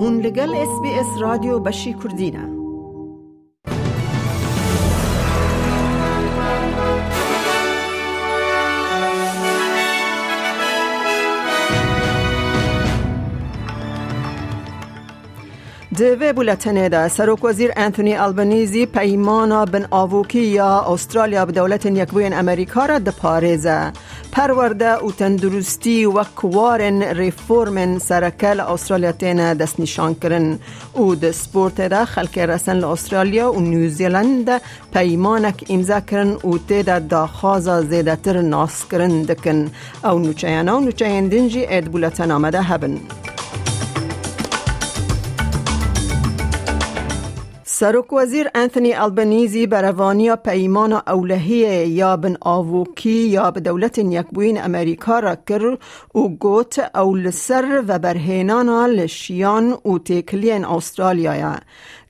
هون لگل اس بی اس رادیو بشی کردینه دوی بولتنه ده سروک وزیر انتونی البنیزی پیمانا بن آووکی یا استرالیا به دولت یکبوین امریکا را ده پرورده و تندرستی و کوارن ریفورمن سرکل استرالیا تینه دست نشان کرن. او ده سپورت ده خلک رسن استرالیا و نیوزیلند پیمانک امضا کرن و زیده تر ناس کرن دکن. او نوچیانا و نوچیان دنجی اید سرک وزیر انتونی البنیزی بروانی پیمان اولهی یا بن آووکی یا به دولت یکبوین امریکا را کر او گوت اول سر و برهینانا لشیان او تکلین استرالیا.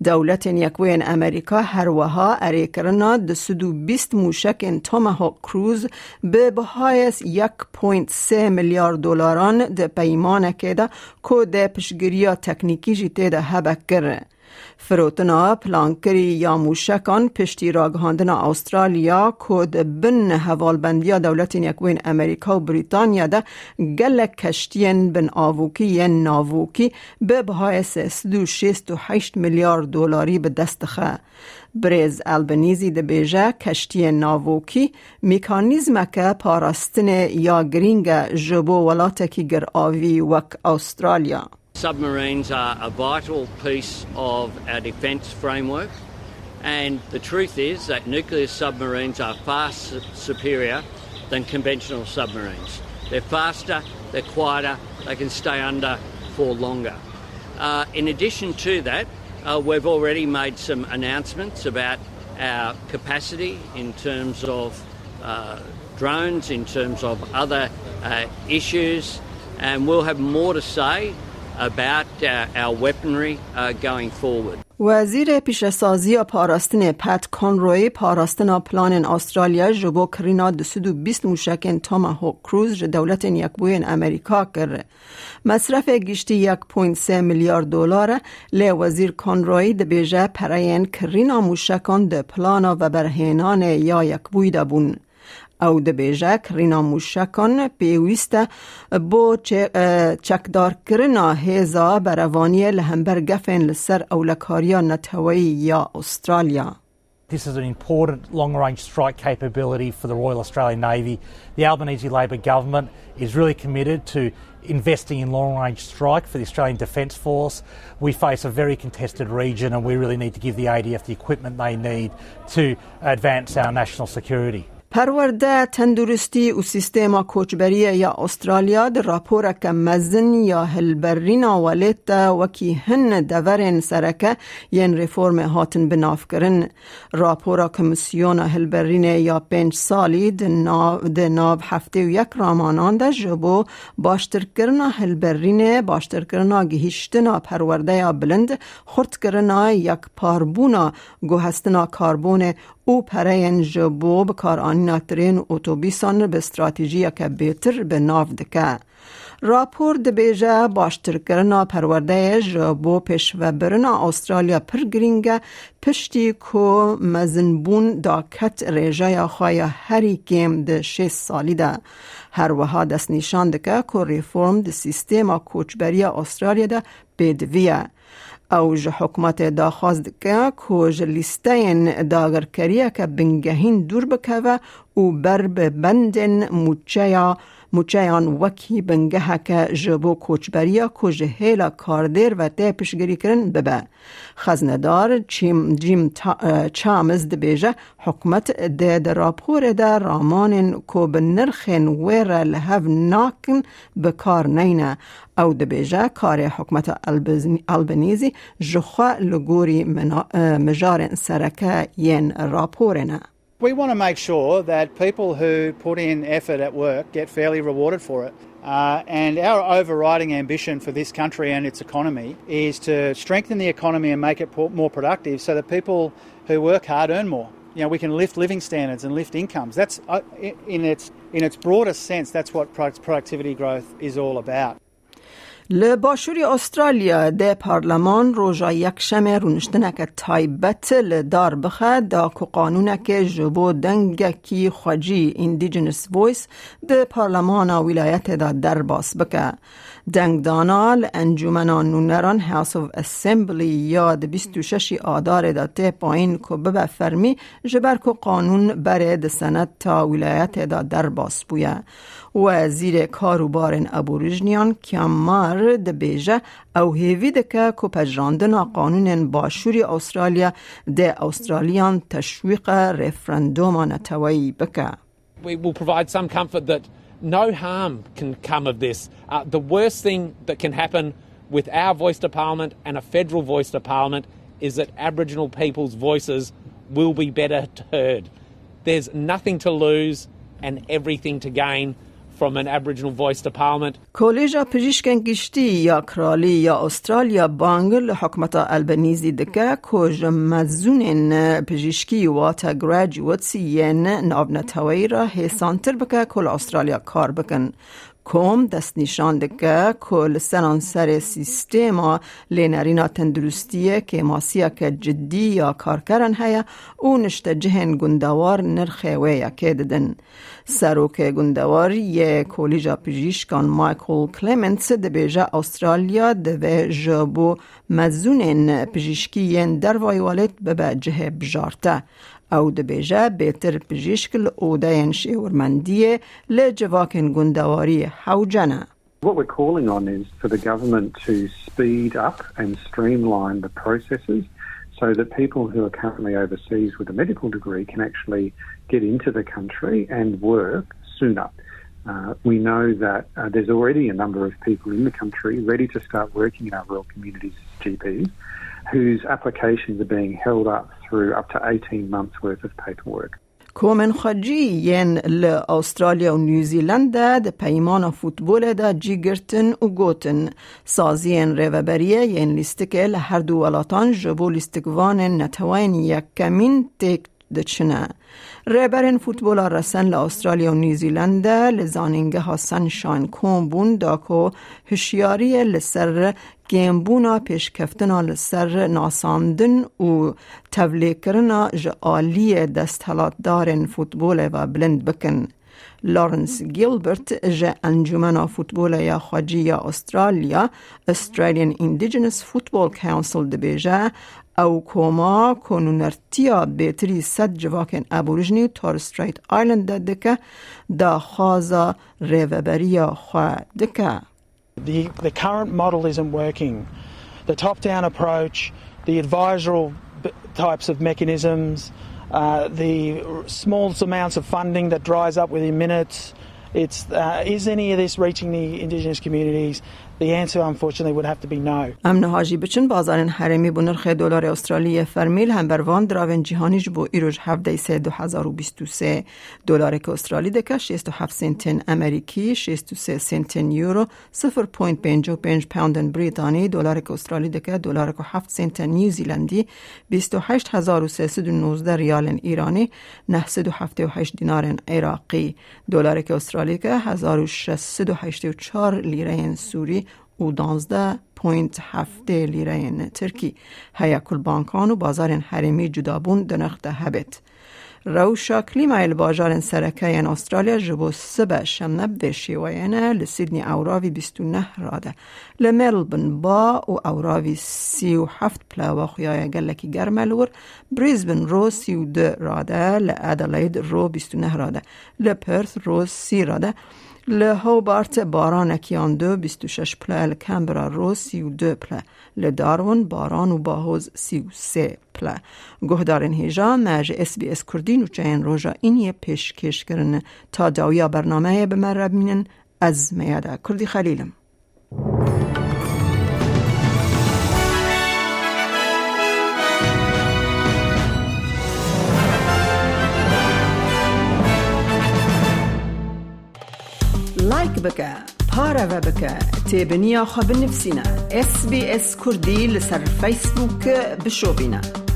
دولت یکبوین امریکا هر وها اری کرنا د سدو بیست موشک تومهاک کروز به بهایس یک پوینت سه میلیارد دلاران د پیمان که ده که ده پشگیریا تکنیکی جیته ده هبک فروتنا پلانکری یا موشکان پشتی راگهاندن استرالیا کود بن حوالبندیا دولت یکوین امریکا و بریتانیا ده گل کشتین بن آووکی ناووکی به بهای هشت میلیارد دلاری به دست خه بریز البنیزی ده بیجه کشتی ناووکی میکانیزم که پاراستن یا گرینگ جبو ولاتکی گر آوی وک استرالیا Submarines are a vital piece of our defence framework, and the truth is that nuclear submarines are far superior than conventional submarines. They're faster, they're quieter, they can stay under for longer. Uh, in addition to that, uh, we've already made some announcements about our capacity in terms of uh, drones, in terms of other uh, issues, and we'll have more to say about uh, our weaponry uh, going forward. وزیر پیشسازی پاراستن پت کانروی پاراستن پلان استرالیا جبو کرینا دسدو بیست موشکن تاما کروز دولت یکبوین امریکا کرده. مصرف گشتی یک پوینت سه میلیارد دلار لی وزیر کانروی ده بیجه پراین کرینا موشکان ده پلانا و برهینان یا یکبوی ده بون. او د بیجک رینا موشکان پیویسته بو چکدار کرنا هیزا بروانی لهمبر گفن لسر اولکاریا نتوی یا استرالیا This is an important long range strike capability for the Royal Australian Navy. The Albanese Labor government is really committed to investing in long range strike for the Australian Defence Force. We face a very contested region and we really need to give the ADF the equipment they need to advance our national security. پرورده تندرستی و سیستما کوچبری یا استرالیا در راپور که مزن یا هلبرین آولیت وکی هن دورن سرکه ین ریفورم هاتن بناف کرن راپورا کمیسیون هلبرین یا پنج سالی ده ناو هفته و یک رامانان ده جبو باشتر کرنا هلبرین باشتر کرنا گهشتنا پرورده یا بلند خورد کرنا یک پاربونا گوهستنا کاربون او پرین جبو بکار آنینا ترین اتوبیسان به استراتیجی که بهتر به ناف دکه. راپور دبیجه باشتر کرنا پرورده جبو پیش و برنا استرالیا پر گرینگه پشتی کو مزنبون دا کت ریجه خواه هری کم ده شش سالی ده. هر وها دست نشان دکه که ریفورم ده سیستما کوچبری استرالیا ده بدویه. او ج حکومت دا خواست که که لیستین داگرکریه که بنگهین دور بکوه و بر به موچه مچیان وکی بنگه که جبو کوچبریا که جهیلا کاردیر و تی پشگری کرن ببه خزندار چیم جیم چامز بیجه حکمت ده در راپور ده رامان که به نرخین ویر لحو ناکن بکار نینه او بیجه کار حکمت البنیزی جخوا لگوری مجار سرکه ین راپورنه We want to make sure that people who put in effort at work get fairly rewarded for it. Uh, and our overriding ambition for this country and its economy is to strengthen the economy and make it more productive so that people who work hard earn more. You know, we can lift living standards and lift incomes. That's uh, in its in its broadest sense. That's what productivity growth is all about. لباشوری استرالیا ده پارلمان روژا یک شمه رونشتنک تایبت لدار بخه دا که قانونک جبو دنگ کی خواجی اندیجنس ویس ده پارلمان ولایت دا در باس بکه دنگ دانال انجومنا نونران هاوس of اسمبلی یا ده 26 آدار دا ته پایین که ببه فرمی جبر که قانون بره ده سنت تا ولایت دا در باس بویه وزیر کاروبار ابوریجنیان کیامار د بیجه او هیوی دکه که پجراندن قانون باشوری استرالیا د استرالیان تشویق رفرندوم نتوی بکه. We will provide some comfort that no harm can come of this. Uh, the worst thing that can happen with our voice to Parliament and a federal voice to Parliament is that Aboriginal people's voices will be better heard. There's nothing to lose and everything to gain from an Aboriginal voice to Parliament. کالجا پزشکن گشتی یا کرالی یا استرالیا بانگل حکمت البنیزی دکه کج مزون پزشکی و تا گراجویتس ین ناو نتوی را حسانتر بکه کل استرالیا کار بکن کوم دست نشان دکه کل سران سر سیستما لینرینا تندرستیه که ماسیا که جدی یا کارکرن هیا او نشت جهن گندوار نرخه ویا که ددن. سروک گندوار یه کولیجا پژیشکان مایکل کلمنتس دبیجا استرالیا دوه جبو مزونن پژیشکی در وایوالت به جه بجارته او دبیجه بهتر پژیشک اوده شیورمندیه لجواکن گندواری حوجنه What we're calling on is for the government to speed up and streamline the processes so that people who are currently overseas with a medical degree can actually get into the country and work sooner. Uh, we know that uh, there's already a number of people in the country ready to start working in our rural communities as GPs whose applications are being held up through up to 18 months worth of paperwork. کومن خجی ین ل استرالیا و نیوزیلند ده پیمان فوتبول ده جی گرتن و گوتن سازین ریوبریه ین لیستکه لهر دو ولاتان جبو لیستکوان نتوین یک کمین تک دچنه ریبرین فوتبول رسن لاسترالیا و نیوزیلند لزانینگه ها سنشان کون بون داکو هشیاری لسر گیمبونا پیشکفتنا لسر ناساندن و تولیکرنا جعالی دستحلات دارن فوتبول و بلند بکن. لارنس گیلبرت جه انجمن فوتبول یا خواجی یا استرالیا Australian Indigenous Football Council دبیجه او کوما کنونرتیا بیتری صد جواکن ابوریجنی تار ستریت آیلند دکه دا خازا ریوبریا خواه دکه The, the current model isn't working. The top down approach, the advisory types of mechanisms, uh, the small amounts of funding that dries up within minutes. It's, uh, is any of this reaching the Indigenous communities? The answer, unfortunately, would have to be no. امن هاجی بچن بازارن حرمی بو نرخ دلار استرالی فرمیل هم بروان دراون جهانیش بو ایروش 17 سه 2023 دلار که استرالی دکه 67 سنتن امریکی 63 سنتن یورو 0.55 پوند بریتانی دلار که استرالی دکه دلار که 7 سنتن نیوزیلندی 28319 ریال ایرانی 978 دینار عراقی دلار که استرالی که 1684 لیره سوری و 12.7 لیره ترکی. هیا کل بانکان و بازار حرمی جدابون دنخت هبت. روشا کلیمای بازار سرکه این استرالیا جبو سبه شمنب ده شیوینه لسیدنی اوراوی 29 راده. لملبن با و اوراوی 37 پلا و خویای گلکی گرملور بریزبن رو 32 راده لادلاید رو 29 راده. لپرث رو 30 راده. لهوبارت باران اکیان دو بیست و شش پله لکمبرا رو سی و دو پله لدارون باران و باهوز سی و سه پله گهدارن هیجا مج اس بی اس کردین و چین روژا اینی پیش کش کرن تا داویا برنامه بمرب مینن از میاده کردی خلیلم بکە. پارەوە بکە. تێبنییا خە بنفسینە SسBS کوردی لەسەر فیسبووکە بشۆبینە.